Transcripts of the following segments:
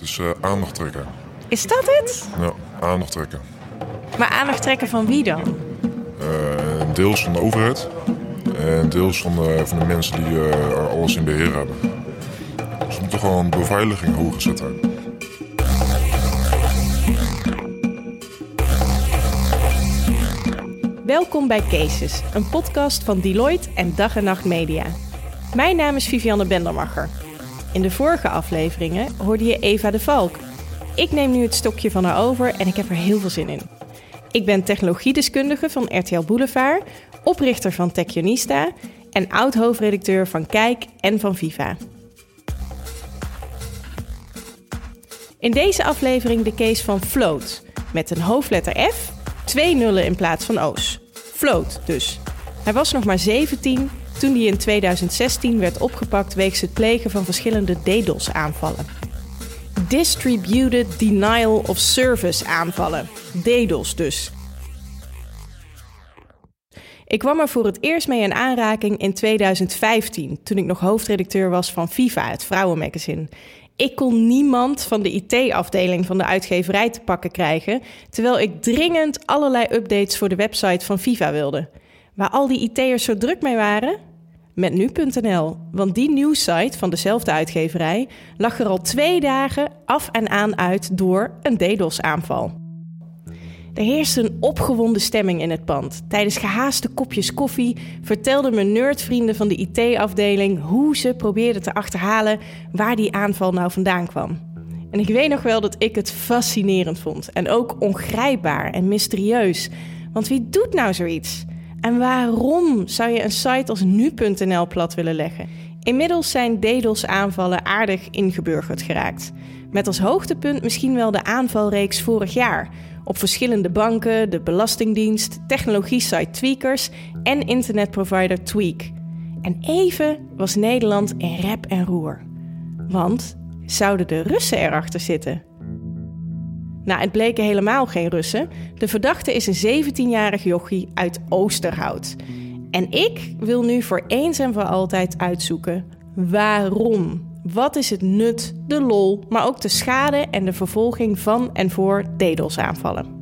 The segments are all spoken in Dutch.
Dus uh, aandacht trekken. Is dat het? Ja, aandacht trekken. Maar aandacht trekken van wie dan? Uh, deels van de overheid. En deels van de, van de mensen die uh, er alles in beheer hebben. Dus we moeten gewoon beveiliging hoger zetten. Welkom bij Cases, een podcast van Deloitte en Dag en Nacht Media. Mijn naam is Vivianne Bendermacher. In de vorige afleveringen hoorde je Eva de Valk. Ik neem nu het stokje van haar over en ik heb er heel veel zin in. Ik ben technologiedeskundige van RTL Boulevard, oprichter van Techionista en oud-hoofdredacteur van Kijk en van Viva. In deze aflevering de case van Float, met een hoofdletter F, twee nullen in plaats van O's. Float dus. Hij was nog maar 17 toen hij in 2016 werd opgepakt wegens het plegen van verschillende DDoS-aanvallen. Distributed Denial of Service aanvallen. DDoS dus. Ik kwam er voor het eerst mee in aanraking in 2015, toen ik nog hoofdredacteur was van Viva, het vrouwenmagazine. Ik kon niemand van de IT-afdeling van de uitgeverij te pakken krijgen, terwijl ik dringend allerlei updates voor de website van Viva wilde. Waar al die IT'ers zo druk mee waren? Met nu.nl, want die nieuwssite van dezelfde uitgeverij lag er al twee dagen af en aan uit door een DDoS-aanval. Er heerste een opgewonden stemming in het pand. Tijdens gehaaste kopjes koffie vertelden mijn nerdvrienden van de IT-afdeling hoe ze probeerden te achterhalen waar die aanval nou vandaan kwam. En ik weet nog wel dat ik het fascinerend vond en ook ongrijpbaar en mysterieus. Want wie doet nou zoiets? En waarom zou je een site als nu.nl plat willen leggen? Inmiddels zijn DDoS-aanvallen aardig ingeburgerd geraakt. Met als hoogtepunt misschien wel de aanvalreeks vorig jaar. Op verschillende banken, de Belastingdienst, technologie-site Tweakers en internetprovider Tweak. En even was Nederland in rep en roer. Want zouden de Russen erachter zitten? Nou, het bleken helemaal geen Russen. De verdachte is een 17-jarig jochie uit Oosterhout. En ik wil nu voor eens en voor altijd uitzoeken waarom. Wat is het nut, de lol, maar ook de schade en de vervolging van en voor DDoS-aanvallen?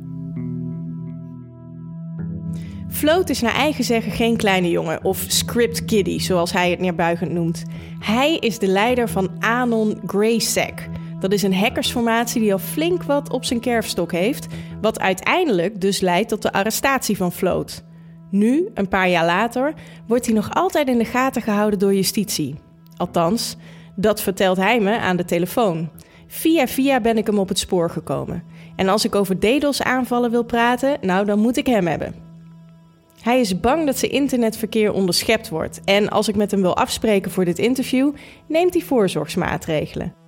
Float is naar eigen zeggen geen kleine jongen of script kiddie, zoals hij het neerbuigend noemt. Hij is de leider van Anon GreySec, dat is een hackersformatie die al flink wat op zijn kerfstok heeft, wat uiteindelijk dus leidt tot de arrestatie van Float. Nu, een paar jaar later, wordt hij nog altijd in de gaten gehouden door justitie. Althans, dat vertelt hij me aan de telefoon. Via via ben ik hem op het spoor gekomen. En als ik over DDoS-aanvallen wil praten, nou dan moet ik hem hebben. Hij is bang dat zijn internetverkeer onderschept wordt. En als ik met hem wil afspreken voor dit interview, neemt hij voorzorgsmaatregelen.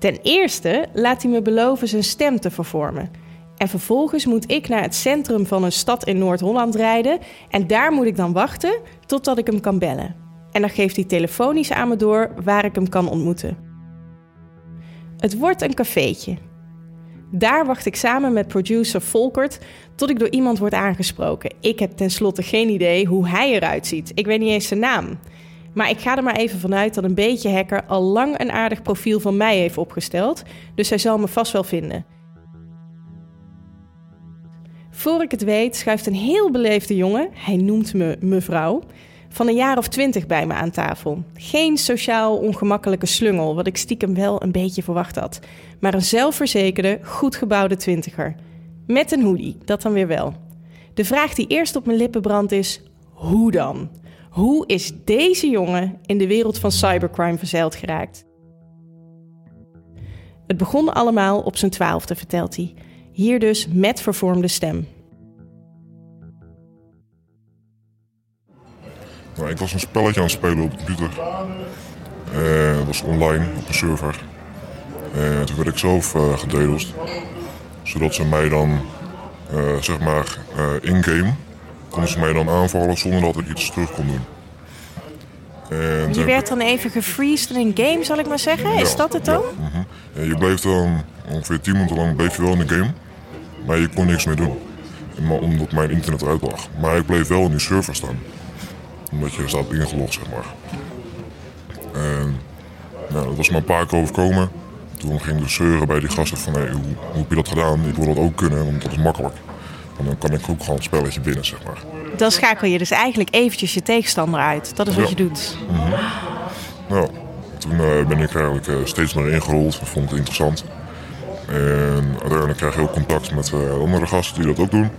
Ten eerste laat hij me beloven zijn stem te vervormen. En vervolgens moet ik naar het centrum van een stad in Noord-Holland rijden. En daar moet ik dan wachten totdat ik hem kan bellen. En dan geeft hij telefonisch aan me door waar ik hem kan ontmoeten. Het wordt een cafeetje. Daar wacht ik samen met producer Volkert tot ik door iemand word aangesproken. Ik heb tenslotte geen idee hoe hij eruit ziet. Ik weet niet eens zijn naam. Maar ik ga er maar even vanuit dat een beetje hacker al lang een aardig profiel van mij heeft opgesteld, dus hij zal me vast wel vinden. Voor ik het weet, schuift een heel beleefde jongen, hij noemt me mevrouw, van een jaar of twintig bij me aan tafel. Geen sociaal ongemakkelijke slungel, wat ik stiekem wel een beetje verwacht had, maar een zelfverzekerde, goed gebouwde twintiger. Met een hoodie, dat dan weer wel. De vraag die eerst op mijn lippen brandt is: hoe dan? Hoe is deze jongen in de wereld van cybercrime verzeild geraakt? Het begon allemaal op zijn twaalfde, vertelt hij. Hier dus met vervormde stem. Nou, ik was een spelletje aan het spelen op de computer. Uh, dat was online op een server. Uh, toen werd ik zelf uh, Zodat ze mij dan, zeg maar, in-game konden ze mij dan aanvallen zonder dat ik iets terug kon doen. En je werd dan even gefreezed in een game, zal ik maar zeggen? Is dat het dan? Ja, mhm. je bleef dan ongeveer 10 minuten lang bleef je wel in de game, maar je kon niks meer doen. Maar omdat mijn internet eruit lag. Maar ik bleef wel in die server staan. Omdat je staat ingelogd, zeg maar. En nou, dat was me een paar keer overkomen. Toen ging ik dus zeuren bij die gasten van hey, hoe, hoe heb je dat gedaan? Ik wil dat ook kunnen, want dat is makkelijk. Want dan kan ik ook gewoon een spelletje binnen, zeg maar. Dan schakel je dus eigenlijk eventjes je tegenstander uit. Dat is wat Ja. je doet. Nou, toen eh, ben ik eigenlijk eh, steeds meer ingerold. Ik vond het interessant. En uiteindelijk krijg je ook contact met eh, andere gasten die dat ook doen.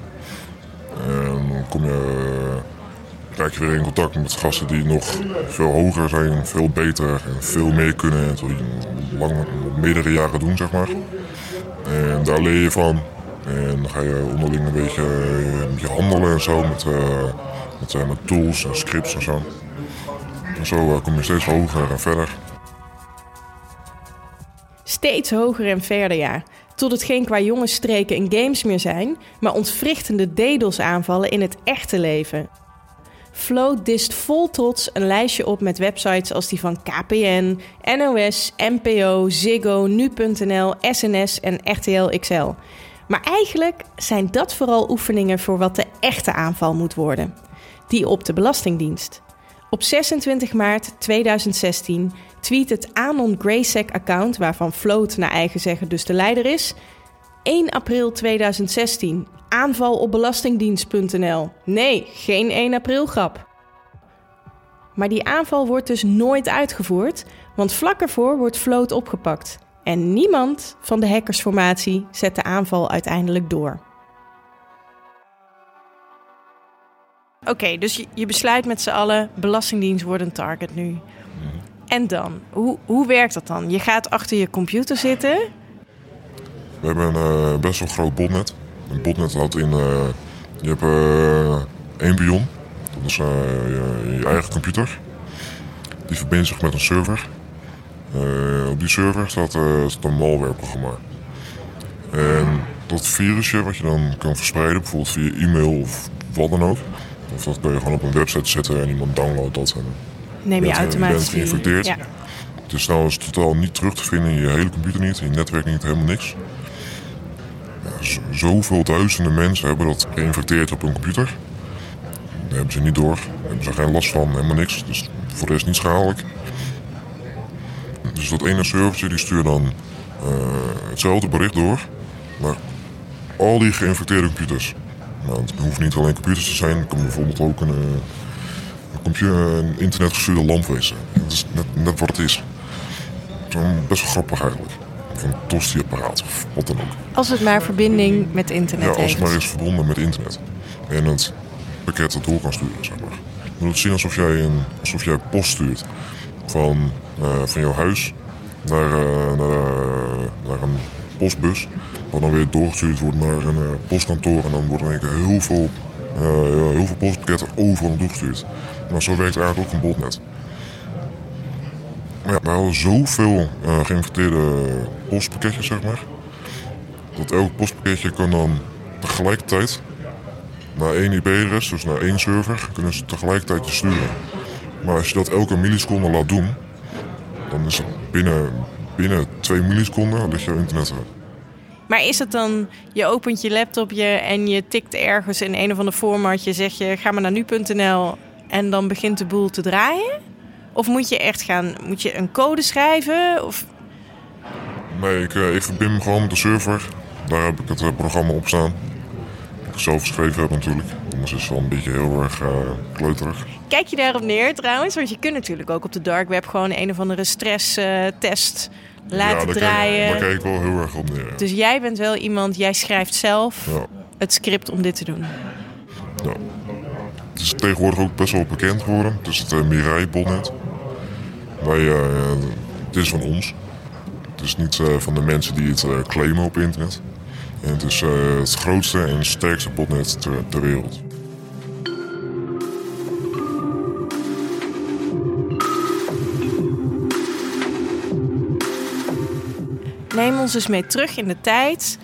En dan kom je, krijg je weer in contact met gasten die nog veel hoger zijn, veel beter en veel meer kunnen. En lang, meerdere jaren doen, zeg maar. En daar leer je van. En dan ga je onderling een beetje, eh, handelen en zo met, eh, met, eh, met tools en scripts en zo. En zo kom je steeds hoger en verder. Steeds hoger en verder, ja. Tot het geen qua jongensstreken en games meer zijn, maar ontwrichtende DDoS aanvallen in het echte leven. Float dist vol trots een lijstje op met websites als die van KPN, NOS, NPO, Ziggo, Nu.nl, SNS en RTL XL. Maar eigenlijk zijn dat vooral oefeningen voor wat de echte aanval moet worden. Die op de Belastingdienst. Op 26 maart 2016 tweet het Anon Graysec-account, waarvan Float naar eigen zeggen dus de leider is. 1 april 2016. Aanval op belastingdienst.nl. Nee, geen 1 april grap. Maar die aanval wordt dus nooit uitgevoerd, want vlak ervoor wordt Float opgepakt. En niemand van de hackersformatie zet de aanval uiteindelijk door. Oké, dus je, je besluit met z'n allen, Belastingdienst wordt een target nu. En dan? Hoe, hoe werkt dat dan? Je gaat achter je computer zitten. We hebben een eh, best wel groot botnet. Een botnet houdt in, eh, je hebt eh, één pion. Dat is je, je eigen computer. Die verbindt zich met een server. Eh, op die server staat, eh, staat een malwareprogramma. En dat virusje wat je dan kan verspreiden, bijvoorbeeld via e-mail of wat dan ook. Of dat kun je gewoon op een website zetten en iemand downloadt dat. En Neem je bent, eh, automatisch bent geïnfecteerd. Ja. Het is trouwens totaal niet terug te vinden in je hele computer niet, in je netwerk niet, helemaal niks. Ja, zoveel duizenden mensen hebben dat geïnfecteerd op hun computer. Daar hebben ze niet door, daar hebben ze geen last van, helemaal niks. Dus voor de rest niet schadelijk. Dus dat ene servertje die stuurt dan eh, hetzelfde bericht door naar al die geïnfecteerde computers. Nou, het hoeft niet alleen computers te zijn, het kan bijvoorbeeld ook een, eh, een, computer, een internetgestuurde lamp wezen. Dat is net, net wat het is. Best wel grappig eigenlijk. Of een tosti-apparaat of wat dan ook. Als het maar verbinding met internet Ja, als heeft. het maar is verbonden met internet. En het pakket dat door kan sturen, zeg maar. Je moet het zien alsof jij, een, alsof jij post stuurt van, eh, van jouw huis naar, eh, naar, eh, naar een postbus. Wat dan weer doorgestuurd wordt naar een postkantoor. En dan worden in één heel veel, heel veel postpakketten overal doorgestuurd. Maar zo werkt eigenlijk ook een botnet. Ja, we hadden zoveel geïnfecteerde postpakketjes, zeg maar. Dat elk postpakketje kan dan tegelijkertijd naar één IP-adres, dus naar één server, kunnen ze tegelijkertijd sturen. Maar als je dat elke milliseconde laat doen, dan is het binnen, binnen twee milliseconden ligt jouw internet uit. Maar is het dan, je opent je laptopje en je tikt ergens in een of ander formatje, zeg je ga maar naar nu.nl en dan begint de boel te draaien? Of moet je echt gaan, moet je een code schrijven? Of, Nee, ik, eh, ik verbind me gewoon met de server. Daar heb ik het eh, programma op staan. Dat ik zelf geschreven heb natuurlijk. Anders is het wel een beetje heel erg eh, kleuterig. Kijk je daarop neer trouwens? Want je kunt natuurlijk ook op de dark web gewoon een of andere stresstest laten ja, draaien. Kijk, daar kijk ik wel heel erg op neer. ja. Dus jij bent wel iemand, jij schrijft zelf Ja. het script om dit te doen. Ja. Het is tegenwoordig ook best wel bekend geworden. Het is het uh, Mirai-botnet. Wij, eh, het is van ons. Het is niet eh, van de mensen die het eh, claimen op internet. En het is eh, het grootste en sterkste botnet ter, ter wereld. Neem ons eens mee terug in de tijd.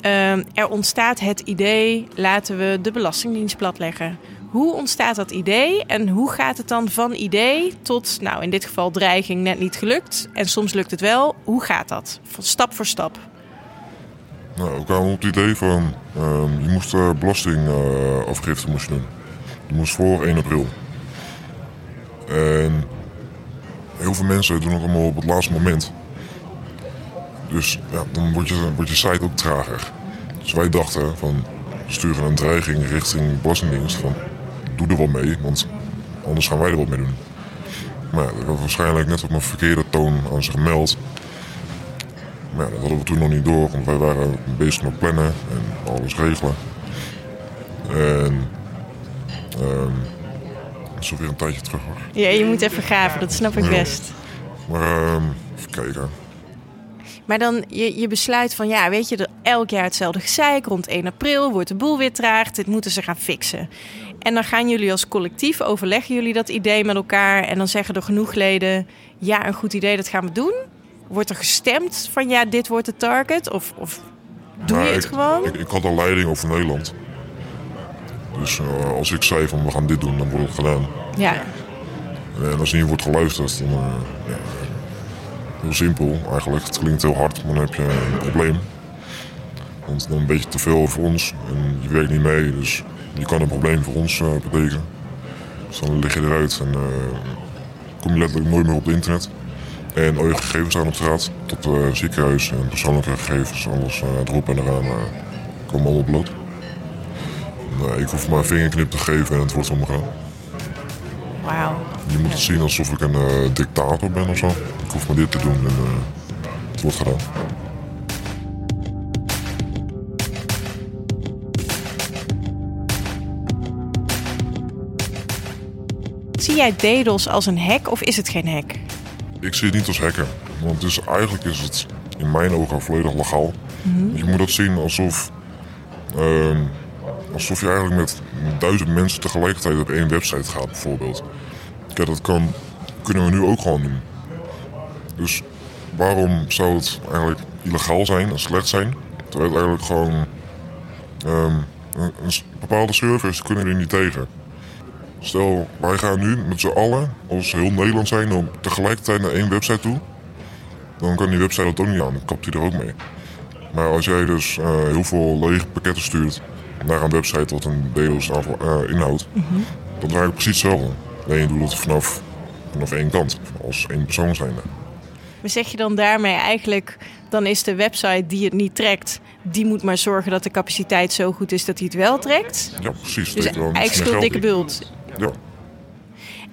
Ehm, er ontstaat het idee, laten we de Belastingdienst platleggen. Hoe ontstaat dat idee en hoe gaat het dan van idee tot, nou in dit geval dreiging net niet gelukt en soms lukt het wel. Hoe gaat dat? Stap voor stap. Nou, we kwamen op het idee van, ehm, je moest uh, belastingafgifte moest je doen. Je moest voor 1 april. En heel veel mensen doen het allemaal op het laatste moment. Dus ja, dan wordt je, wordt je site ook trager. Dus wij dachten van, sturen een dreiging richting Belastingdienst van, doe er wat mee, want anders gaan wij er wat mee doen. Maar ja, dat waarschijnlijk net op een verkeerde toon aan zich gemeld. Maar ja, dat hadden we toen nog niet door, want wij waren bezig met plannen en alles regelen. En ehm dat is alweer een tijdje terug hoor. Ja, je moet even graven, dat snap ik best. Maar ehm even kijken. Maar dan je, je besluit van, ja, weet je, elk jaar hetzelfde gezeik. Rond 1 april wordt de boel weer traag. Dit moeten ze gaan fixen. En dan gaan jullie als collectief, overleggen jullie dat idee met elkaar. En dan zeggen er genoeg leden, ja, een goed idee, dat gaan we doen. Wordt er gestemd van, ja, dit wordt de target? Of, of doe je het ik, gewoon? Ik, ik had al leiding over Nederland. Dus eh, als ik zei van we gaan dit doen, dan wordt het gedaan. Ja, En als niet wordt geluisterd, dan... eh, ja, heel simpel eigenlijk. Het klinkt heel hard, maar dan heb je een probleem. Want dan weet je te veel over ons en je werkt niet mee. Dus je kan een probleem voor ons eh, betekenen. Dus dan lig je eruit en eh, kom je letterlijk nooit meer op het internet. En al je gegevens staan op straat, tot eh ziekenhuis en persoonlijke gegevens, alles erop en eraan, komen allemaal bloot. Ik hoef maar een vingerknip te geven en het wordt omgegaan. wauw. Je moet het zien alsof ik een eh, dictator ben of zo. Ik hoef maar dit te doen en eh, het wordt gedaan. Zie jij DDoS als een hack of is het geen hack? Ik zie het niet als hacken. Want dus eigenlijk is het in mijn ogen volledig legaal. Je moet dat zien alsof, ehm, alsof je eigenlijk met duizend mensen tegelijkertijd op één website gaat bijvoorbeeld. Kijk, dat kan, kunnen we nu ook gewoon doen. Dus waarom zou het eigenlijk illegaal zijn en slecht zijn? Terwijl het eigenlijk gewoon... ehm, een, een bepaalde servers kunnen er niet tegen. Stel, wij gaan nu met z'n allen, als heel Nederland zijn, om tegelijkertijd naar één website toe. Dan kan die website dat ook niet aan, dan kapt hij er ook mee. Maar als jij dus eh, heel veel lege pakketten stuurt naar een website wat een aanval eh, inhoudt, dan is het eigenlijk precies hetzelfde. Alleen je doet het vanaf, vanaf één kant, als één persoon zijnde. Maar zeg je dan daarmee eigenlijk, dan is de website die het niet trekt, die moet maar zorgen dat de capaciteit zo goed is dat hij het wel trekt? Ja, precies. Dus eigenlijk schuld dikke bult. Ja,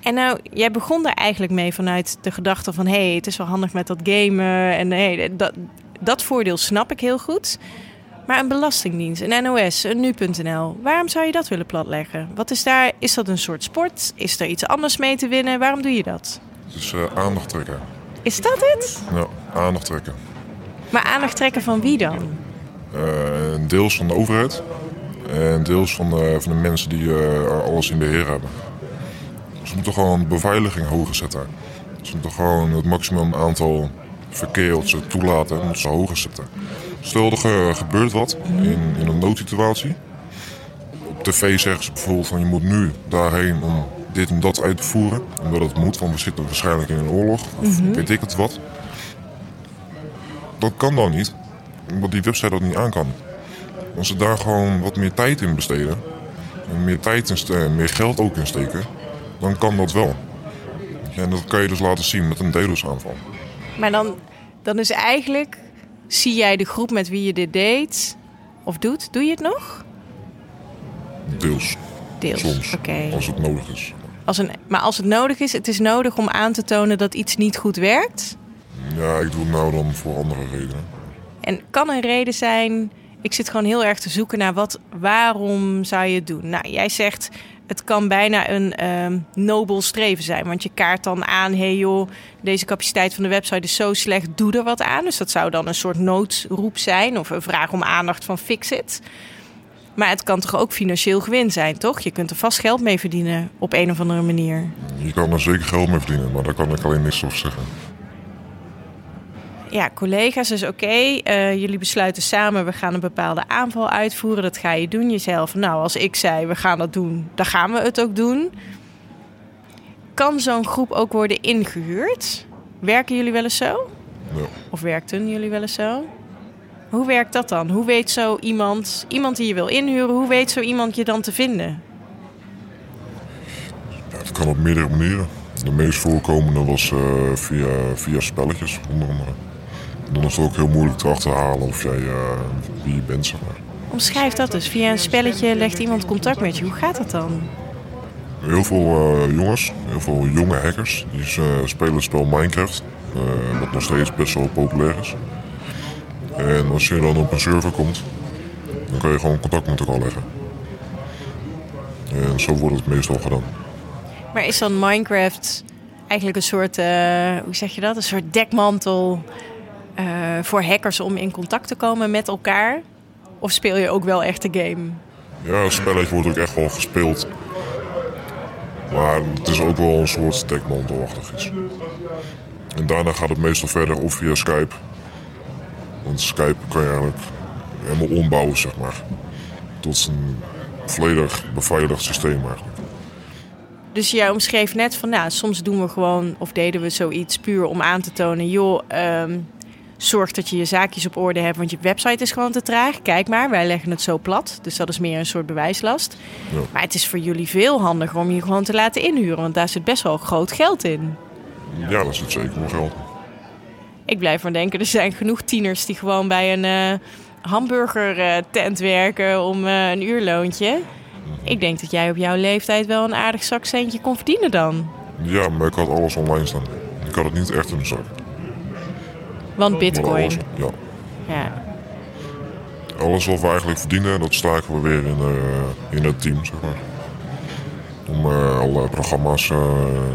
En nou, jij begon daar eigenlijk mee vanuit de gedachte van... hé, hey, het is wel handig met dat gamen en hey, dat, dat voordeel snap ik heel goed. Maar een belastingdienst, een NOS, een Nu.nl, waarom zou je dat willen platleggen? Wat is daar, is dat een soort sport? Is er iets anders mee te winnen? Waarom doe je dat? dus eh, aandacht trekken. Is dat het? Ja, aandacht trekken. Maar aandacht trekken van wie dan? Eh, deels van de overheid en deels van de, van de mensen die eh, alles in beheer hebben. Ze moeten gewoon beveiliging hoger zetten. Ze moeten gewoon het maximum aantal verkeer wat ze toelaten, moeten ze hoger zetten. Stel er ge- gebeurt wat in, in een noodsituatie. Op tv zeggen ze bijvoorbeeld van je moet nu daarheen om dit en dat uit te voeren. Omdat het moet, want we zitten waarschijnlijk in een oorlog. Of weet ik het wat. Dat kan dan niet omdat die website dat niet aan kan. Als ze daar gewoon wat meer tijd in besteden, en meer tijd ste- meer geld ook in steken, dan kan dat wel. En dat kan je dus laten zien met een DDoS-aanval. Maar dan, dan is eigenlijk, zie jij de groep met wie je dit deed of doet, doe je het nog? Deels, Deels. soms, Oké. als het nodig is. Als een, maar als het nodig is, het is nodig om aan te tonen dat iets niet goed werkt. Ja, ik doe het nou dan voor andere redenen. En kan een reden zijn, ik zit gewoon heel erg te zoeken naar wat, waarom zou je het doen? Nou, jij zegt, het kan bijna een ehm, nobel streven zijn. Want je kaart dan aan, hey joh, deze capaciteit van de website is zo slecht, doe er wat aan. Dus dat zou dan een soort noodroep zijn of een vraag om aandacht van fix it. Maar het kan toch ook financieel gewin zijn, toch? Je kunt er vast geld mee verdienen op een of andere manier. Je kan er zeker geld mee verdienen, maar daar kan ik alleen niks over zeggen. Ja, collega's is oké. eh, jullie besluiten samen, we gaan een bepaalde aanval uitvoeren. Dat ga je doen. Jezelf, nou, als ik zei, we gaan dat doen, dan gaan we het ook doen. Kan zo'n groep ook worden ingehuurd? Werken jullie wel eens zo? Of werkten jullie wel eens zo? Hoe werkt dat dan? Hoe weet zo iemand, iemand die je wil inhuren, hoe weet zo iemand je dan te vinden? Ja, het kan op meerdere manieren. De meest voorkomende was eh, via, via spelletjes, onder andere. Dan is het ook heel moeilijk te achterhalen of jij uh, wie je bent, zeg maar. Omschrijf dat dus. Via een spelletje legt iemand contact met je. Hoe gaat dat dan? Heel veel uh, jongens, heel veel jonge hackers, die uh, spelen het spel Minecraft. wat nog steeds best wel populair is. En als je dan op een server komt, dan kan je gewoon contact met elkaar leggen. En zo wordt het meestal gedaan. Maar is dan Minecraft eigenlijk een soort, uh, hoe zeg je dat, een soort dekmantel uh, voor hackers om in contact te komen met elkaar? Of speel je ook wel echt de game? Ja, het spelletje wordt ook echt wel gespeeld. Maar het is ook wel een soort dekmantelachtig iets. En daarna gaat het meestal verder of via Skype. Want Skype kan je eigenlijk helemaal ombouwen, zeg maar. Tot een volledig beveiligd systeem eigenlijk. Dus jij omschreef net van, nou, soms doen we gewoon of deden we zoiets puur om aan te tonen, joh, um, zorg dat je je zaakjes op orde hebt, want je website is gewoon te traag. Kijk maar, wij leggen het zo plat, dus dat is meer een soort bewijslast. Ja. Maar het is voor jullie veel handiger om je gewoon te laten inhuren, want daar zit best wel groot geld in. Ja, dat zit zeker wel geld. Ik blijf maar denken, er zijn genoeg tieners die gewoon bij een uh, hamburger tent werken om uh, een uurloontje. Ik denk dat jij op jouw leeftijd wel een aardig zakcentje kon verdienen dan. Ja, maar ik had alles online staan. Ik had het niet echt in de zak. Want bitcoin? Alles, ja. ja. Alles wat we eigenlijk verdienen, dat staken we weer in, uh, in het team, zeg maar. Om uh, alle programma's uh,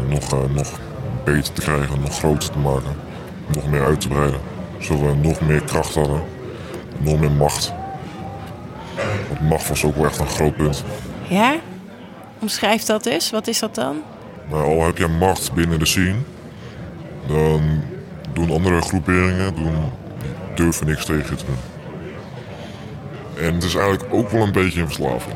nog, nog beter te krijgen, nog groter te maken. Nog meer uit te breiden. Zodat we nog meer kracht hadden. Nog meer macht. Want macht was ook wel echt een groot punt. Ja? Omschrijf dat eens. Wat is dat dan? Nou, al heb je macht binnen de scene, dan doen andere groeperingen doen, durven niks tegen te doen. En het is eigenlijk ook wel een beetje een verslaving.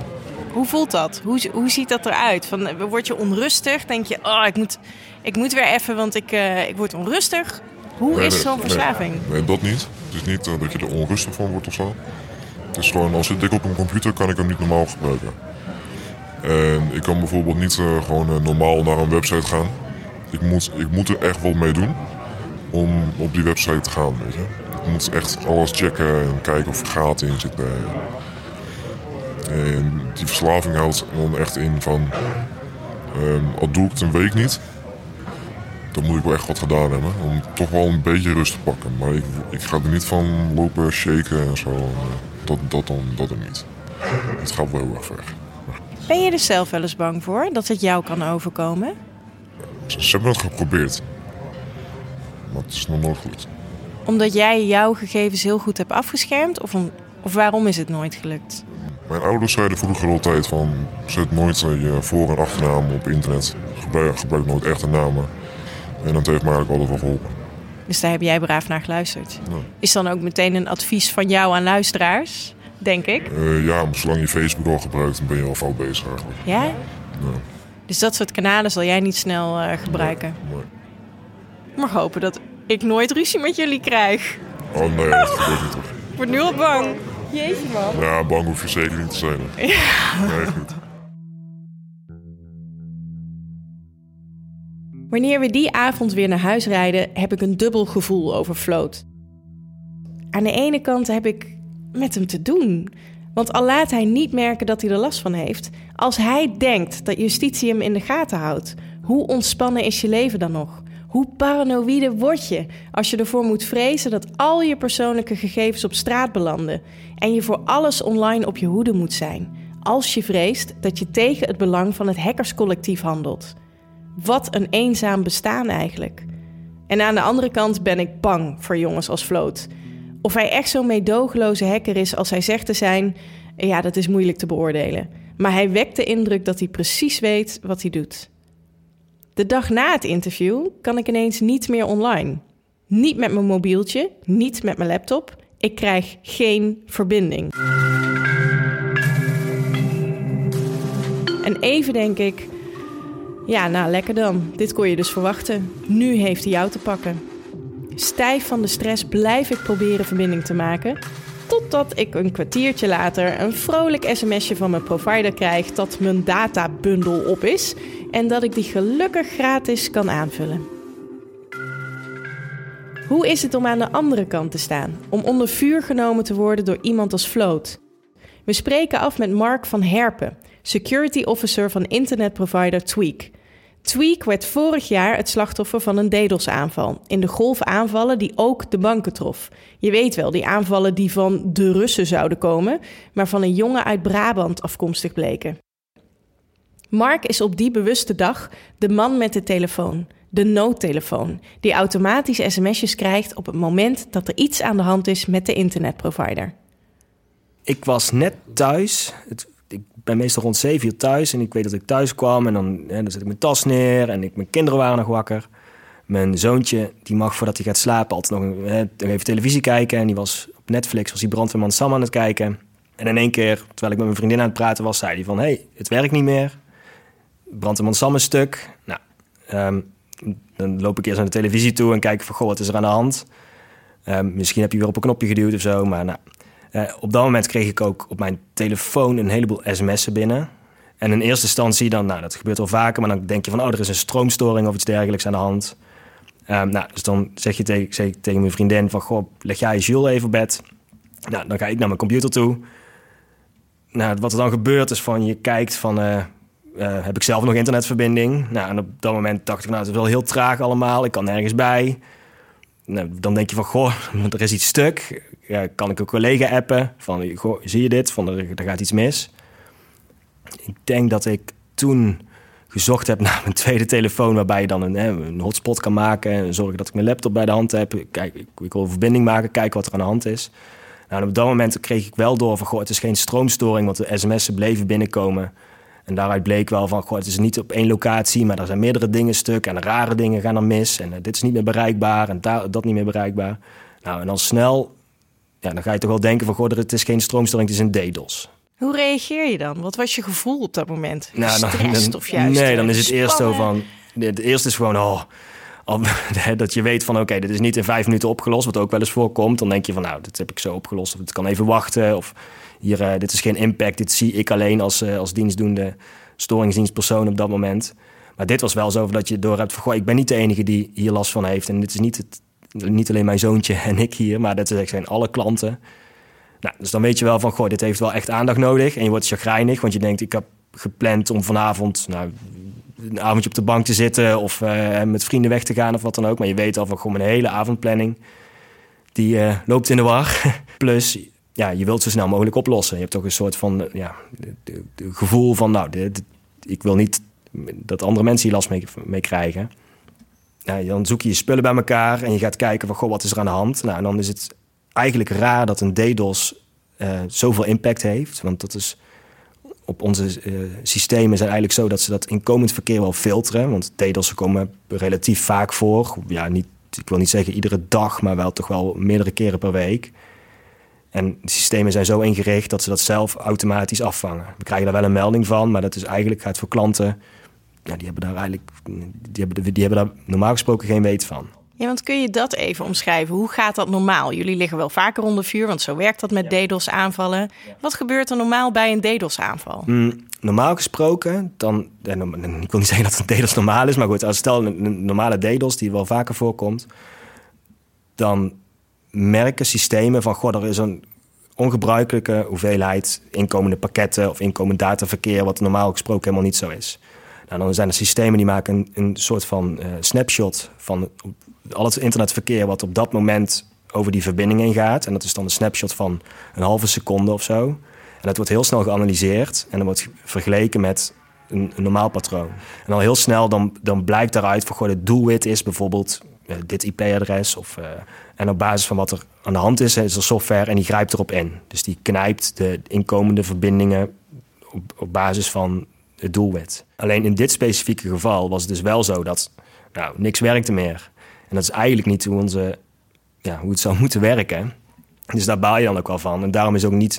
Hoe voelt dat? Hoe, hoe ziet dat eruit? Van, word je onrustig? Denk je, oh, ik moet, ik moet weer even, want ik, uh, ik word onrustig? Hoe is zo'n verslaving? Nee, nee, dat niet. Het is niet uh, dat je er onrustig van wordt of zo. Het is gewoon, als ik dik op een computer, kan ik hem niet normaal gebruiken. En ik kan bijvoorbeeld niet uh, gewoon normaal naar een website gaan. Ik moet, ik moet er echt wat mee doen om op die website te gaan. Weet je. Ik moet echt alles checken en kijken of er gaten in zitten. En die verslaving houdt dan echt in van... Um, al doe ik het een week niet, dan moet ik wel echt wat gedaan hebben. Om toch wel een beetje rust te pakken. Maar ik, ik ga er niet van lopen shaken en zo. Dat, dat, dan, dat er niet. Het gaat wel heel erg ver. Ben je er zelf wel eens bang voor dat het jou kan overkomen? Ze hebben het geprobeerd. Maar het is nog nooit goed. Omdat jij jouw gegevens heel goed hebt afgeschermd? Of, of waarom is het nooit gelukt? Mijn ouders zeiden vroeger altijd van... zet nooit je voor- en achternaam op internet. Gebruik, gebruik nooit echte namen. En dat heeft mij eigenlijk altijd wel geholpen. Dus daar heb jij braaf naar geluisterd. Is dan ook meteen een advies van jou aan luisteraars? denk ik. Uh, ja, zolang je Facebook al gebruikt, dan ben je al fout bezig eigenlijk. Ja? ja? Dus dat soort kanalen zal jij niet snel uh, gebruiken? Nee, mag hopen dat ik nooit ruzie met jullie krijg. Oh nee, dat gebeurt niet toch. Ik word nu al bang. Jeetje man. Ja, bang hoef je zeker niet te zijn. Ja. Nee, goed. Wanneer we die avond weer naar huis rijden, heb ik een dubbel gevoel over Float. Aan de ene kant heb ik met hem te doen? Want al laat hij niet merken dat hij er last van heeft, als hij denkt dat justitie hem in de gaten houdt, hoe ontspannen is je leven dan nog? Hoe paranoïde word je als je ervoor moet vrezen dat al je persoonlijke gegevens op straat belanden en je voor alles online op je hoede moet zijn, als je vreest dat je tegen het belang van het hackerscollectief handelt? Wat een eenzaam bestaan eigenlijk. En aan de andere kant ben ik bang voor jongens als Float of hij echt zo'n meedogenloze hacker is als hij zegt te zijn, ja, dat is moeilijk te beoordelen. Maar hij wekt de indruk dat hij precies weet wat hij doet. De dag na het interview kan ik ineens niet meer online. Niet met mijn mobieltje, niet met mijn laptop. Ik krijg geen verbinding. En even denk ik, ja, nou lekker dan. Dit kon je dus verwachten. Nu heeft hij jou te pakken. Stijf van de stress blijf ik proberen verbinding te maken. Totdat ik een kwartiertje later een vrolijk sms'je van mijn provider krijg dat mijn databundel op is en dat ik die gelukkig gratis kan aanvullen. Hoe is het om aan de andere kant te staan? Om onder vuur genomen te worden door iemand als Float? We spreken af met Mark van Herpen, security officer van internetprovider Tweak. Tweak werd vorig jaar het slachtoffer van een DDoS-aanval. In de golf aanvallen die ook de banken trof. Je weet wel, die aanvallen die van de Russen zouden komen, maar van een jongen uit Brabant afkomstig bleken. Mark is op die bewuste dag de man met de telefoon, de noodtelefoon, die automatisch sms'jes krijgt op het moment dat er iets aan de hand is met de internetprovider. Ik was net thuis. Het, ben meestal rond 7 uur thuis en ik weet dat ik thuis kwam en dan, dan zet ik mijn tas neer en ik, mijn kinderen waren nog wakker. Mijn zoontje, die mag voordat hij gaat slapen altijd nog, even televisie kijken. En die was op Netflix, was die brandweerman Sam aan het kijken. En in één keer, terwijl ik met mijn vriendin aan het praten was, zei hij van... hey, het werkt niet meer. Brandweerman Sam is stuk. Nou, ehm, dan loop ik eerst naar de televisie toe en kijk van... goh, wat is er aan de hand? Ehm, misschien heb je weer op een knopje geduwd of zo, maar nou... Eh, op dat moment kreeg ik ook op mijn telefoon een heleboel sms'en binnen. En in eerste instantie dan, nou, dat gebeurt wel vaker, maar dan denk je van, oh, er is een stroomstoring of iets dergelijks aan de hand. Um, nou, dus dan zeg je tegen, zeg tegen mijn vriendin van, goh, leg jij Jules even op bed. Nou, dan ga ik naar mijn computer toe. Nou, wat er dan gebeurt is van, je kijkt van, uh, uh, heb ik zelf nog internetverbinding? Nou, en op dat moment dacht ik, nou, het is wel heel traag allemaal, ik kan nergens bij. Nou, dan denk je van, goh, er is iets stuk. Kan ik een collega appen van, goh, zie je dit? Van, er, gaat iets mis. Ik denk dat ik toen gezocht heb naar mijn tweede telefoon... waarbij je dan een, een hotspot kan maken... en zorgen dat ik mijn laptop bij de hand heb. Kijk, ik, ik wil een verbinding maken, kijken wat er aan de hand is. Nou, op dat moment kreeg ik wel door van... Goh, het is geen stroomstoring, want de sms'en bleven binnenkomen... En daaruit bleek wel van, goh, het is niet op één locatie, maar er zijn meerdere dingen stuk en rare dingen gaan er mis. En uh, dit is niet meer bereikbaar en dat niet meer bereikbaar. Nou, en dan snel, ja, dan ga je toch wel denken van, goh, het is geen stroomstoring, het is een DDoS. Hoe reageer je dan? Wat was je gevoel op dat moment? Nou, dan, Stress of juist Nee, dan is het eerst zo van, het eerste is gewoon, oh, dat je weet van, oké, dit is niet in vijf minuten opgelost, wat ook wel eens voorkomt. Dan denk je van, nou, dit heb ik zo opgelost, of het kan even wachten, of hier, eh, dit is geen impact, dit zie ik alleen als, eh, als dienstdoende storingsdienstpersoon op dat moment. Maar dit was wel zo dat je door hebt van, goh, ik ben niet de enige die hier last van heeft. En dit is niet, het, niet alleen mijn zoontje en ik hier, maar dat zijn alle klanten. Nou, dus dan weet je wel van, goh, dit heeft wel echt aandacht nodig. En je wordt chagrijnig, want je denkt, ik heb gepland om vanavond nou, een avondje op de bank te zitten of eh, met vrienden weg te gaan of wat dan ook. Maar je weet al van, goh, mijn hele avondplanning, die eh, loopt in de war. Plus, ja, je wilt zo snel mogelijk oplossen. Je hebt toch een soort van eh, ja, gevoel van, nou, ik wil niet dat andere mensen hier last mee, krijgen. Dan zoek je je spullen bij elkaar en je gaat kijken van, goh, wat is er aan de hand? Nou, en dan is het eigenlijk raar dat een DDoS eh, zoveel impact heeft. Want dat is op onze eh, systemen zijn eigenlijk zo dat ze dat inkomend verkeer wel filteren. Want DDoS komen relatief vaak voor. Ja, niet, ik wil niet zeggen iedere dag, maar wel toch wel meerdere keren per week. En de systemen zijn zo ingericht dat ze dat zelf automatisch afvangen. We krijgen daar wel een melding van, maar dat is eigenlijk gaat voor klanten. Ja, die hebben daar eigenlijk die hebben, die hebben daar normaal gesproken geen weet van. Ja, want kun je dat even omschrijven? Hoe gaat dat normaal? Jullie liggen wel vaker onder vuur, want zo werkt dat met DDoS-aanvallen. Wat gebeurt er normaal bij een DDoS-aanval? Mm, normaal gesproken, dan, ja, ik wil niet zeggen dat een DDoS normaal is, maar goed, als stel een, een normale DDoS die wel vaker voorkomt, dan merken systemen van, goh, er is een ongebruikelijke hoeveelheid inkomende pakketten of inkomend dataverkeer, wat normaal gesproken helemaal niet zo is. Nou, dan zijn er systemen die maken een, een soort van eh, snapshot van al het internetverkeer wat op dat moment over die verbinding heen gaat. En dat is dan een snapshot van een halve seconde of zo. En dat wordt heel snel geanalyseerd en dan wordt vergeleken met een, normaal patroon. En al heel snel dan, dan blijkt daaruit van, goh, het doelwit is bijvoorbeeld eh, dit IP-adres. Of, eh, en op basis van wat er aan de hand is, is er software en die grijpt erop in. Dus die knijpt de inkomende verbindingen op, op basis van het doelwit. Alleen in dit specifieke geval was het dus wel zo dat nou, niks werkte meer. En dat is eigenlijk niet hoe, onze, ja, hoe het zou moeten werken. Dus daar baal je dan ook wel van. En daarom is ook niet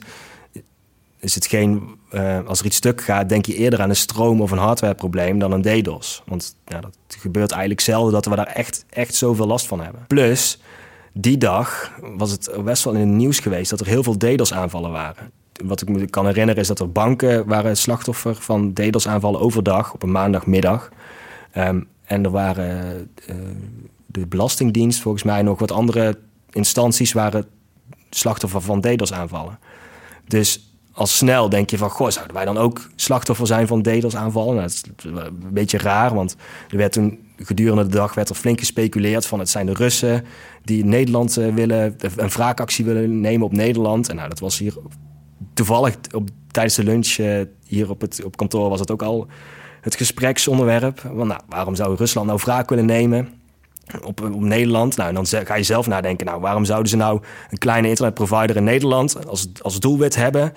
is het geen, eh, als er iets stuk gaat, denk je eerder aan een stroom- of een hardwareprobleem dan een DDoS. Want ja, dat gebeurt eigenlijk zelden dat we daar echt, echt zoveel last van hebben. Plus, die dag was het best wel in het nieuws geweest dat er heel veel DDoS-aanvallen waren. Wat ik me kan herinneren is dat er banken waren slachtoffer van DDoS-aanvallen overdag op een maandagmiddag. Ehm, En er waren uh, de Belastingdienst, volgens mij nog wat andere instanties waren slachtoffer van DDoS-aanvallen. Dus al snel denk je van, goh, zouden wij dan ook slachtoffer zijn van DDoS-aanvallen? Nou, dat is een beetje raar, want er werd toen gedurende de dag werd er flink gespeculeerd van het zijn de Russen die Nederland uh, willen, een wraakactie willen nemen op Nederland. En nou, dat was hier toevallig op, tijdens de lunch uh, hier op het op kantoor was het ook al het gespreksonderwerp. Want nou, waarom zou Rusland nou wraak willen nemen? Op, op Nederland. Nou, en dan ga je zelf nadenken. Nou, waarom zouden ze nou een kleine internetprovider in Nederland als, als doelwit hebben?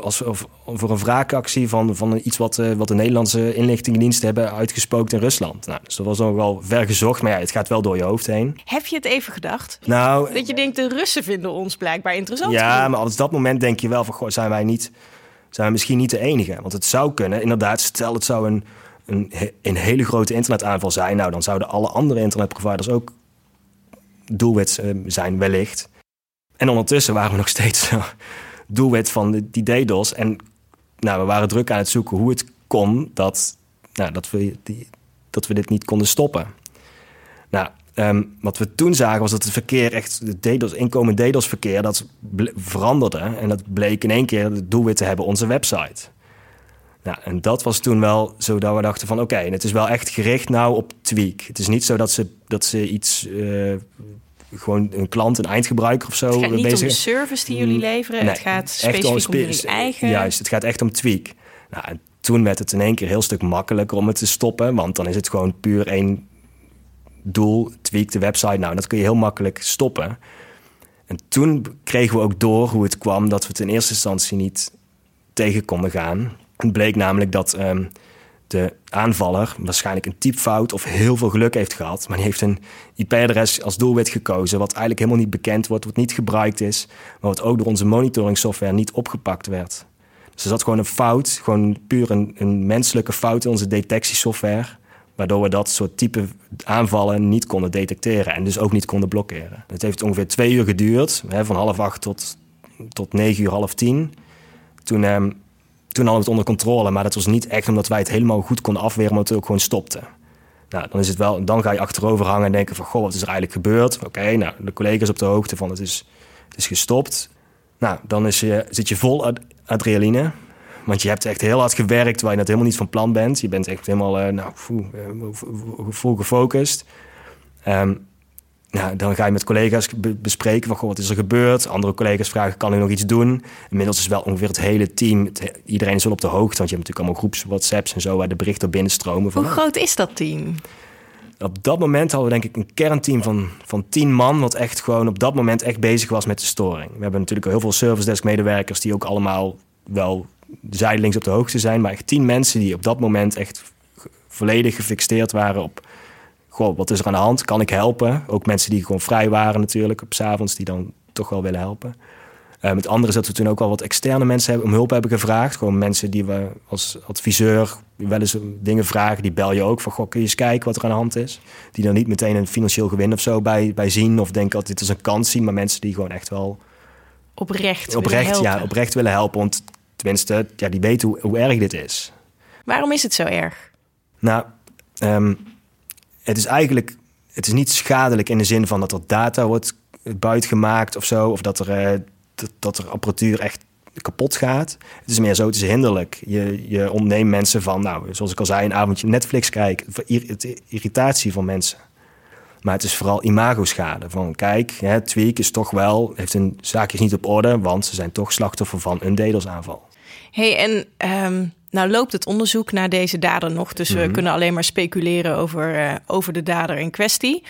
Als, of, voor een wraakactie van, van iets wat, uh, wat de Nederlandse inlichtingendiensten hebben uitgespookt in Rusland. Nou, dus dat was nog wel ver gezocht, maar ja, het gaat wel door je hoofd heen. Heb je het even gedacht? Nou, dat je denkt, de Russen vinden ons blijkbaar interessant. Ja, maar op dat moment denk je wel van, goh, zijn wij niet, zijn wij misschien niet de enige? Want het zou kunnen, inderdaad, stel het zou een, een, een hele grote internetaanval zijn, nou dan zouden alle andere internetproviders ook doelwit uh, zijn, wellicht. En ondertussen waren we nog steeds doelwit van die DDoS. En nou, we waren druk aan het zoeken hoe het kon dat, nou, dat, we, die, dat we dit niet konden stoppen. Nou, ehm, wat we toen zagen was dat het verkeer echt, de DDoS, inkomend DDoS-verkeer, dat veranderde. En dat bleek in één keer het doelwit te hebben onze website. Nou, en dat was toen wel zo dat we dachten van oké, het is wel echt gericht nou op tweak. Het is niet zo dat ze, dat ze iets uh, gewoon een klant, een eindgebruiker of zo. Het gaat niet bezig. om de service die jullie mm, leveren. het gaat specifiek om, om jullie eigen... Juist, het gaat echt om tweak. Nou, en toen werd het in één keer heel stuk makkelijker om het te stoppen. Want dan is het gewoon puur één doel, tweak de website. Nou, dat kun je heel makkelijk stoppen. En toen kregen we ook door hoe het kwam dat we het in eerste instantie niet tegen konden gaan. Het bleek namelijk dat um, de aanvaller waarschijnlijk een typfout of heel veel geluk heeft gehad. Maar die heeft een IP-adres als doelwit gekozen, wat eigenlijk helemaal niet bekend wordt, wat niet gebruikt is, maar wat ook door onze monitoring software niet opgepakt werd. Dus er zat gewoon een fout, gewoon puur een, een menselijke fout in onze detectiesoftware, waardoor we dat soort type aanvallen niet konden detecteren en dus ook niet konden blokkeren. Het heeft ongeveer twee uur geduurd, hè, van half acht tot, tot negen uur, half tien. Toen ehm, toen hadden we het onder controle. Maar dat was niet echt omdat wij het helemaal goed konden afweren, omdat het ook gewoon stopte. Nou, dan is het wel, dan ga je achterover hangen en denken van, goh, wat is er eigenlijk gebeurd? Oké, nou, de collega's op de hoogte van het is, is gestopt. Nou, dan is je, zit je vol adrenaline. Want je hebt echt heel hard gewerkt waar je net helemaal niet van plan bent. Je bent echt helemaal uh, nou, vol gefocust. Um, nou, dan ga je met collega's bespreken van goh, wat is er gebeurd. Andere collega's vragen, kan ik nog iets doen? Inmiddels is wel ongeveer het hele team, iedereen is wel op de hoogte. Want je hebt natuurlijk allemaal groeps WhatsApps en zo waar de berichten binnenstromen. Van, Hoe groot is dat team? Op dat moment hadden we denk ik een kernteam van, van tien man... wat echt gewoon op dat moment echt bezig was met de storing. We hebben natuurlijk heel veel service desk medewerkers... die ook allemaal wel zijdelings op de hoogte zijn... maar echt tien mensen die op dat moment echt volledig gefixeerd waren op goh, wat is er aan de hand? Kan ik helpen? Ook mensen die gewoon vrij waren natuurlijk op avonds die dan toch wel willen helpen. Uh, met anderen is dat we toen ook wel wat externe mensen hebben, om hulp hebben gevraagd. Gewoon mensen die we als adviseur wel eens dingen vragen, die bel je ook van, goh, kun je eens kijken wat er aan de hand is? Die dan niet meteen een financieel gewin of zo bij, bij zien of denken dat dit is een kans zien, maar mensen die gewoon echt wel oprecht, oprecht willen ja, oprecht willen helpen. Want tenminste, ja, die weten hoe, hoe erg dit is. Waarom is het zo erg? Nou, um, het is eigenlijk het is niet schadelijk in de zin van dat er data wordt buitgemaakt of zo. Of dat er, uh, dat, er apparatuur echt kapot gaat. Het is meer zo, het is hinderlijk. Je, je ontneemt mensen van, nou, zoals ik al zei, een avondje Netflix kijken. Irritatie van mensen. Maar het is vooral imagoschade. Van kijk, hè, Tweak is toch wel, heeft een zaakjes niet op orde, want ze zijn toch slachtoffer van een DDoS-aanval. hey, en um, nou loopt het onderzoek naar deze dader nog, dus we mhm. kunnen alleen maar speculeren over, uh, over de dader in kwestie.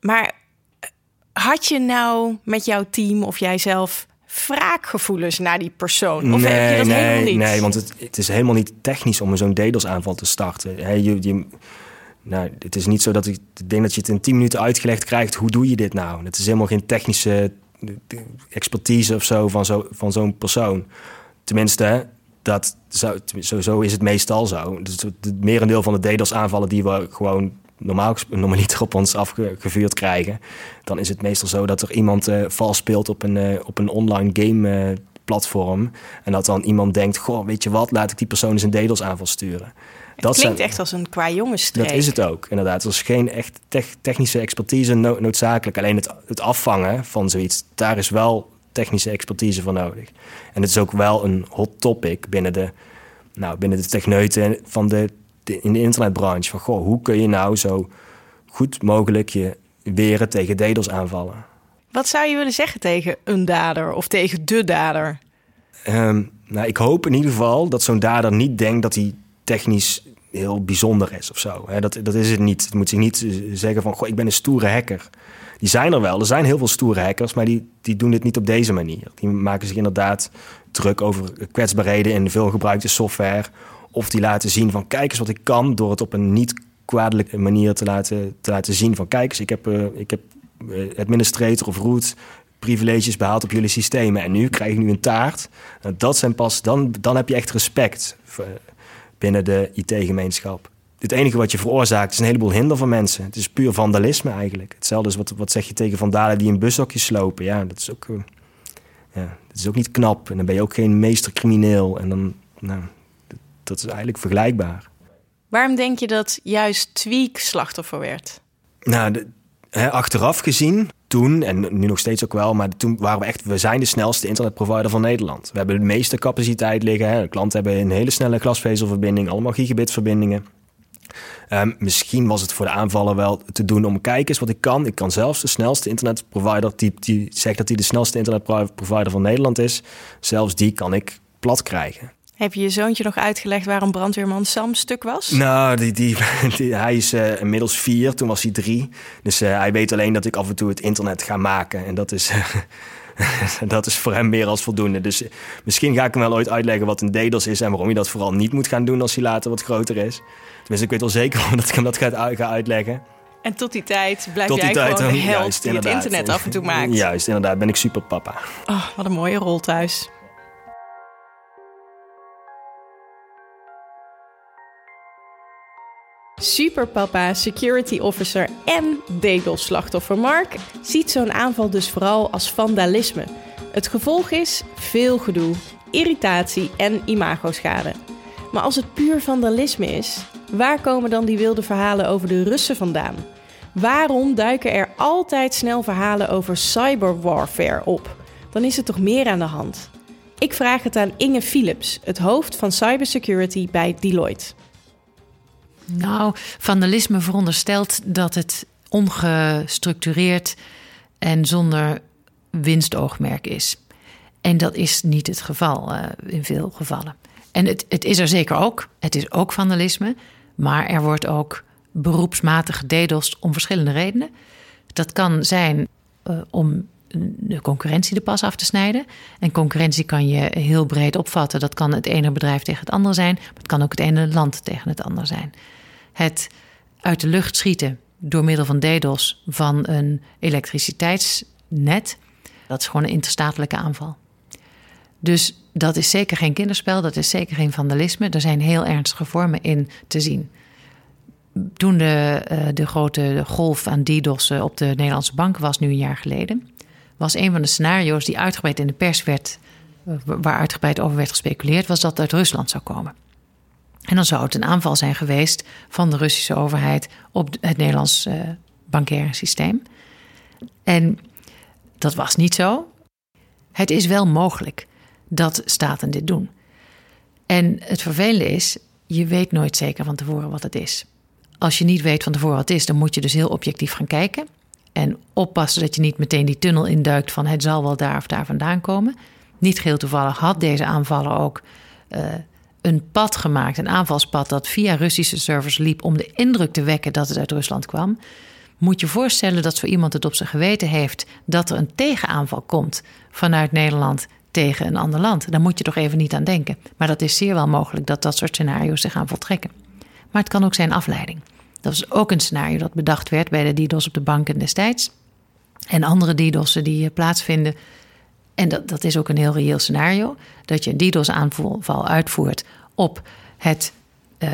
Maar eh, had je nou met jouw team of jijzelf wraakgevoelens naar die persoon? Of nee, heb je dat nee, helemaal niet? Nee, want het, het is helemaal niet technisch om zo'n DDoS-aanval te starten. He, je, je, nou, het is niet zo dat ik denk dat je het in 10 minuten uitgelegd krijgt. Hoe doe je dit nou? Het is helemaal geen technische expertise of zo van zo'n van zo'n persoon. Tenminste, dat zo, zo, is het meestal zo. Dus het merendeel van de DDoS-aanvallen die we gewoon normaal normaliter op ons afgevuurd krijgen, dan is het meestal zo dat er iemand uh, vals speelt op een, uh, op een online game uh, platform. En dat dan iemand denkt, goh, weet je wat, laat ik die persoon eens een DDoS-aanval sturen. Dat klinkt echt als een qua jongensstreek. Dat is het ook, inderdaad. Er is geen echt technische expertise noodzakelijk. Alleen het, het afvangen van zoiets, daar is wel technische expertise voor nodig. En het is ook wel een hot topic binnen de, nou, binnen de techneuten van de, in de internetbranche. Van, goh, hoe kun je nou zo goed mogelijk je weren tegen DDoS aanvallen? Wat zou je willen zeggen tegen een dader of tegen de dader? Ehm, nou, ik hoop in ieder geval dat zo'n dader niet denkt dat hij technisch heel bijzonder is of zo. dat, dat is het niet. Het moet zich niet zeggen van, goh, ik ben een stoere hacker. Die zijn er wel. Er zijn heel veel stoere hackers, maar die, die doen dit niet op deze manier. Die maken zich inderdaad druk over kwetsbaarheden in veel gebruikte software. Of die laten zien van, kijk eens wat ik kan... door het op een niet kwaadelijke manier te laten, te laten zien van... kijk eens, ik heb, uh, ik heb eh, administrator of root privileges behaald op jullie systemen. En nu krijg ik nu een taart. Dat zijn pas, dan, dan heb je echt respect binnen de IT-gemeenschap. Het enige wat je veroorzaakt is een heleboel hinder voor mensen. Het is puur vandalisme eigenlijk. Hetzelfde is wat, wat zeg je tegen vandalen die een bushokje slopen. Ja, dat is ook, uh, ja, dat is ook niet knap. En dan ben je ook geen meestercrimineel. En dan, nou, dat is eigenlijk vergelijkbaar. Waarom denk je dat juist Tweak slachtoffer werd? Nou, de, achteraf gezien, toen en nu nog steeds ook wel, maar toen waren we echt, we zijn de snelste internetprovider van Nederland. We hebben de meeste capaciteit liggen. Hè. De klanten hebben een hele snelle glasvezelverbinding, allemaal gigabitverbindingen. Um, misschien was het voor de aanvaller wel te doen om kijk eens wat ik kan. Ik kan zelfs de snelste internetprovider, die, die zegt dat hij de snelste internetprovider van Nederland is, zelfs die kan ik plat krijgen. Heb je je zoontje nog uitgelegd waarom brandweerman Sam stuk was? Nou, die, die, hij is uh, inmiddels vier, toen was hij drie. Dus uh, hij weet alleen dat ik af en toe het internet ga maken. En dat is, dat is voor hem meer als voldoende. Dus misschien ga ik hem wel ooit uitleggen wat een DDoS is... en waarom je dat vooral niet moet gaan doen als hij later wat groter is. Tenminste, ik weet wel zeker dat ik hem dat ga, ga uitleggen. En tot die tijd blijf tot jij tijd, gewoon de held die het internet af en toe maakt. Juist, inderdaad. Ben ik super papa. Oh, wat een mooie rol thuis. Superpapa, security officer en DDoS-slachtoffer Mark ziet zo'n aanval dus vooral als vandalisme. Het gevolg is veel gedoe, irritatie en imagoschade. Maar als het puur vandalisme is, waar komen dan die wilde verhalen over de Russen vandaan? Waarom duiken er altijd snel verhalen over cyberwarfare op? Dan is er toch meer aan de hand? Ik vraag het aan Inge Philips, het hoofd van cybersecurity bij Deloitte. Nou, vandalisme veronderstelt dat het ongestructureerd en zonder winstoogmerk is. En dat is niet het geval uh, in veel gevallen. En het, het is er zeker ook. Het is ook vandalisme. Maar er wordt ook beroepsmatig gededost om verschillende redenen. Dat kan zijn uh, om de concurrentie de pas af te snijden. En concurrentie kan je heel breed opvatten. Dat kan het ene bedrijf tegen het andere zijn, maar het kan ook het ene land tegen het andere zijn het uit de lucht schieten door middel van DDoS van een elektriciteitsnet, dat is gewoon een interstatelijke aanval. Dus dat is zeker geen kinderspel, dat is zeker geen vandalisme. Er zijn heel ernstige vormen in te zien. Toen de, uh, de grote golf aan DDoS op de Nederlandse banken was, nu een jaar geleden, was een van de scenario's die uitgebreid in de pers werd, uh, waar uitgebreid over werd gespeculeerd, was dat het uit Rusland zou komen. En dan zou het een aanval zijn geweest van de Russische overheid op het Nederlands uh, bankaire systeem. En dat was niet zo. Het is wel mogelijk dat staten dit doen. En het vervelende is, je weet nooit zeker van tevoren wat het is. Als je niet weet van tevoren wat het is, dan moet je dus heel objectief gaan kijken. En oppassen dat je niet meteen die tunnel induikt van het zal wel daar of daar vandaan komen. Niet geheel toevallig had deze aanvaller ook uh, een pad gemaakt, een aanvalspad dat via Russische servers liep om de indruk te wekken dat het uit Rusland kwam. Moet je voorstellen dat zo iemand het op zijn geweten heeft dat er een tegenaanval komt vanuit Nederland tegen een ander land. Daar moet je toch even niet aan denken. Maar dat is zeer wel mogelijk dat dat soort scenario's zich gaan voltrekken. Maar het kan ook zijn afleiding. Dat was ook een scenario dat bedacht werd bij de DDoS op de banken destijds. En andere DDoS'en die eh, plaatsvinden en dat, dat is ook een heel reëel scenario, dat je een DDoS-aanval uitvoert op het uh,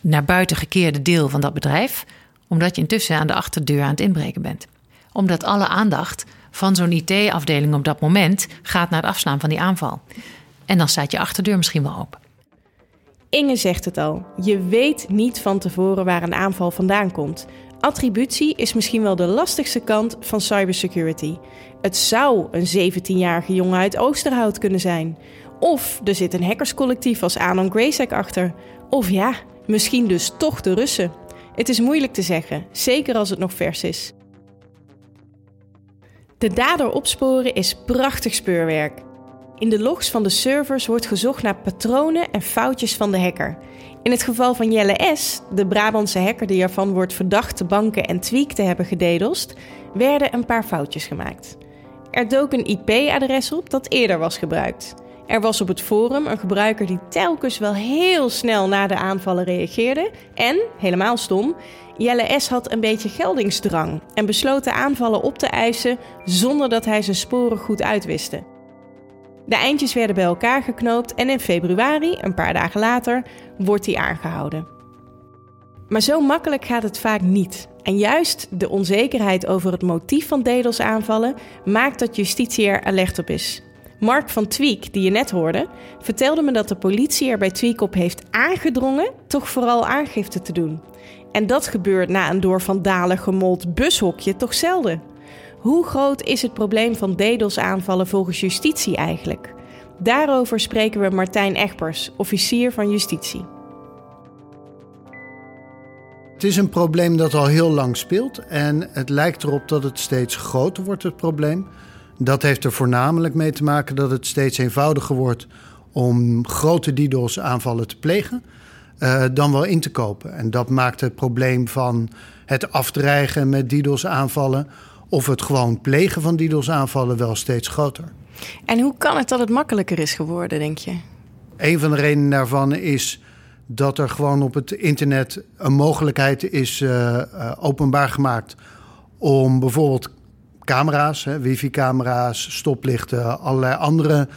naar buiten gekeerde deel van dat bedrijf, omdat je intussen aan de achterdeur aan het inbreken bent. Omdat alle aandacht van zo'n IT-afdeling op dat moment gaat naar het afslaan van die aanval. En dan staat je achterdeur misschien wel open. Inge zegt het al. Je weet niet van tevoren waar een aanval vandaan komt. Attributie is misschien wel de lastigste kant van cybersecurity. Het zou een 17-jarige jongen uit Oosterhout kunnen zijn. Of er zit een hackerscollectief als Anon achter. Of ja, misschien dus toch de Russen. Het is moeilijk te zeggen, zeker als het nog vers is. De dader opsporen is prachtig speurwerk. In de logs van de servers wordt gezocht naar patronen en foutjes van de hacker. In het geval van Jelle S., de Brabantse hacker die ervan wordt verdacht de banken en Tweak te hebben gededelst, werden een paar foutjes gemaakt. Er dook een IP-adres op dat eerder was gebruikt. Er was op het forum een gebruiker die telkens wel heel snel na de aanvallen reageerde. En, helemaal stom, Jelle S. had een beetje geldingsdrang en besloot de aanvallen op te eisen zonder dat hij zijn sporen goed uitwiste. De eindjes werden bij elkaar geknoopt en in februari, een paar dagen later, wordt hij aangehouden. Maar zo makkelijk gaat het vaak niet. En juist de onzekerheid over het motief van DDoS-aanvallen maakt dat justitie er alert op is. Mark van Tweak, die je net hoorde, vertelde me dat de politie er bij Tweak op heeft aangedrongen toch vooral aangifte te doen. En dat gebeurt na een door vandalen gemold bushokje toch zelden. Hoe groot is het probleem van DDoS-aanvallen volgens justitie eigenlijk? Daarover spreken we Martijn Egbers, officier van justitie. Het is een probleem dat al heel lang speelt en het lijkt erop dat het steeds groter wordt, het probleem. Dat heeft er voornamelijk mee te maken dat het steeds eenvoudiger wordt om grote DDoS-aanvallen te plegen, uh, dan wel in te kopen. En dat maakt het probleem van het afdreigen met DDoS-aanvallen of het gewoon plegen van DDoS-aanvallen wel steeds groter. En hoe kan het dat het makkelijker is geworden, denk je? Een van de redenen daarvan is dat er gewoon op het internet een mogelijkheid is uh, openbaar gemaakt om bijvoorbeeld camera's, wifi-camera's, stoplichten, allerlei andere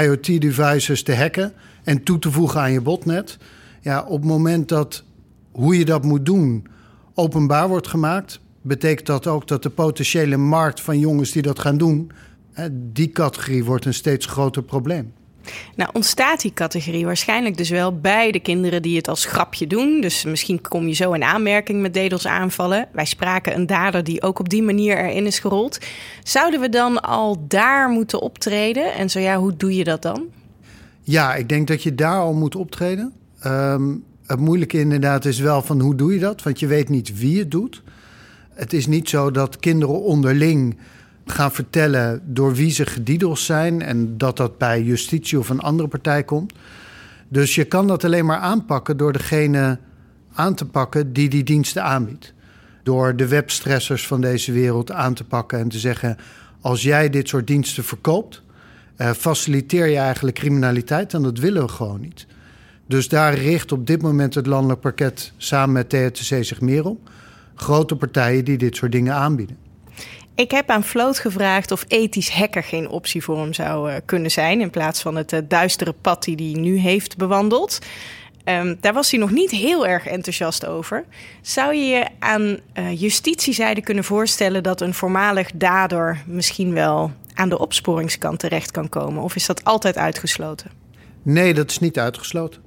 IoT-devices te hacken en toe te voegen aan je botnet. Ja, op het moment dat hoe je dat moet doen openbaar wordt gemaakt, betekent dat ook dat de potentiële markt van jongens die dat gaan doen, die categorie wordt een steeds groter probleem. Nou, ontstaat die categorie waarschijnlijk dus wel bij de kinderen die het als grapje doen. Dus misschien kom je zo in aanmerking met DDoS aanvallen. Wij spraken een dader die ook op die manier erin is gerold. Zouden we dan al daar moeten optreden? En zo ja, hoe doe je dat dan? Ja, ik denk dat je daar al moet optreden. Ehm, het moeilijke inderdaad is wel van hoe doe je dat? Want je weet niet wie het doet. Het is niet zo dat kinderen onderling gaan vertellen door wie ze gediedels zijn en dat dat bij justitie of een andere partij komt. Dus je kan dat alleen maar aanpakken door degene aan te pakken die die diensten aanbiedt. Door de webstressers van deze wereld aan te pakken en te zeggen: als jij dit soort diensten verkoopt, eh, faciliteer je eigenlijk criminaliteit en dat willen we gewoon niet. Dus daar richt op dit moment het landelijk parket samen met THTC zich meer op. Grote partijen die dit soort dingen aanbieden. Ik heb aan Floot gevraagd of ethisch hacker geen optie voor hem zou uh, kunnen zijn. In plaats van het uh, duistere pad die hij nu heeft bewandeld. Um, daar was hij nog niet heel erg enthousiast over. Zou je je aan uh, justitiezijde kunnen voorstellen dat een voormalig dader misschien wel aan de opsporingskant terecht kan komen? Of is dat altijd uitgesloten? Nee, dat is niet uitgesloten.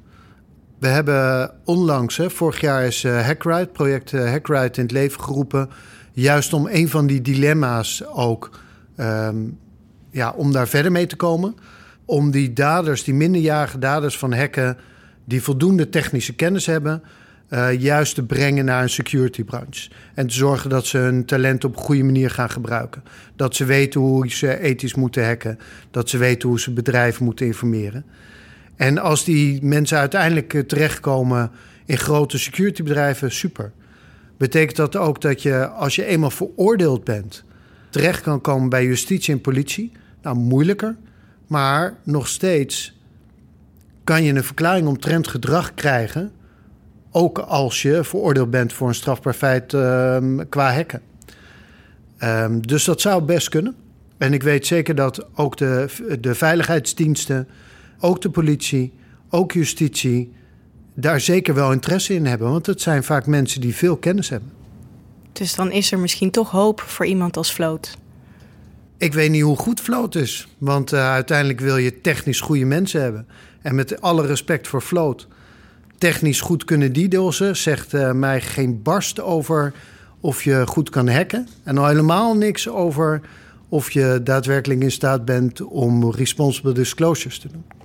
We hebben onlangs, hè, vorig jaar is uh, Hackride, project uh, Hackride in het leven geroepen. Juist om een van die dilemma's ook, um, ja, om daar verder mee te komen. Om die daders, die minderjarige daders van hacken, die voldoende technische kennis hebben, uh, juist te brengen naar een security branche. En te zorgen dat ze hun talent op een goede manier gaan gebruiken. Dat ze weten hoe ze ethisch moeten hacken. Dat ze weten hoe ze bedrijven moeten informeren. En als die mensen uiteindelijk eh, terechtkomen in grote securitybedrijven, super. Betekent dat ook dat je, als je eenmaal veroordeeld bent, terecht kan komen bij justitie en politie? Nou, moeilijker. Maar nog steeds kan je een verklaring omtrent gedrag krijgen. Ook als je veroordeeld bent voor een strafbaar feit um, qua hekken. Um, dus dat zou best kunnen. En ik weet zeker dat ook de, de veiligheidsdiensten ook de politie, ook justitie, daar zeker wel interesse in hebben. Want het zijn vaak mensen die veel kennis hebben. Dus dan is er misschien toch hoop voor iemand als Vloot? Ik weet niet hoe goed Vloot is. Want uh, uiteindelijk wil je technisch goede mensen hebben. En met alle respect voor Vloot. technisch goed kunnen DDoS'en. Zegt uh, mij geen barst over of je goed kan hacken. En al helemaal niks over of je daadwerkelijk in staat bent om responsible disclosures te doen.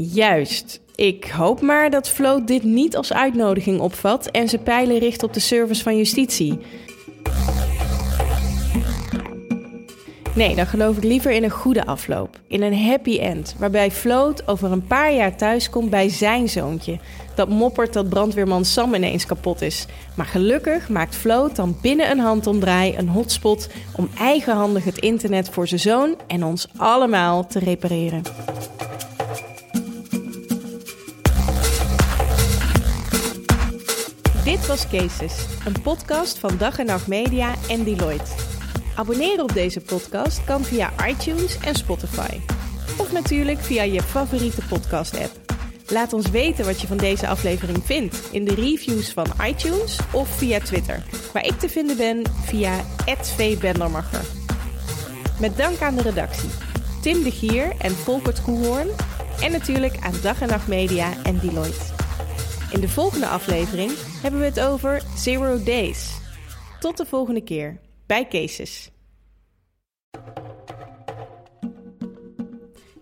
Juist. Ik hoop maar dat Float dit niet als uitnodiging opvat en zijn pijlen richt op de service van justitie. Nee, dan geloof ik liever in een goede afloop. In een happy end. Waarbij Float over een paar jaar thuiskomt bij zijn zoontje. Dat moppert dat brandweerman Sam ineens kapot is. Maar gelukkig maakt Float dan binnen een handomdraai een hotspot om eigenhandig het internet voor zijn zoon en ons allemaal te repareren. Was Cases, een podcast van Dag en Nacht Media en Deloitte. Abonneren op deze podcast kan via iTunes en Spotify. Of natuurlijk via je favoriete podcast-app. Laat ons weten wat je van deze aflevering vindt in de reviews van iTunes of via Twitter, waar ik te vinden ben via @vbendermacher. Met dank aan de redactie, Tim de Gier en Volkert Koehoorn en natuurlijk aan Dag en Nacht Media en Deloitte. In de volgende aflevering hebben we het over Zero Days. Tot de volgende keer bij Cases.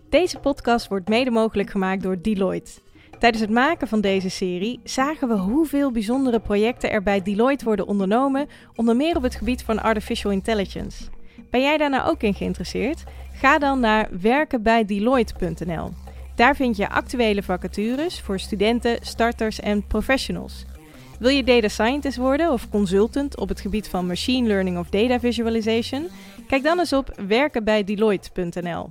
Deze podcast wordt mede mogelijk gemaakt door Deloitte. Tijdens het maken van deze serie zagen we hoeveel bijzondere projecten er bij Deloitte worden ondernomen, onder meer op het gebied van artificial intelligence. Ben jij daar nou ook in geïnteresseerd? Ga dan naar werkenbijdeloitte.nl. Daar vind je actuele vacatures voor studenten, starters en professionals. Wil je data scientist worden of consultant op het gebied van machine learning of data visualization? Kijk dan eens op werkenbijdeloitte.nl.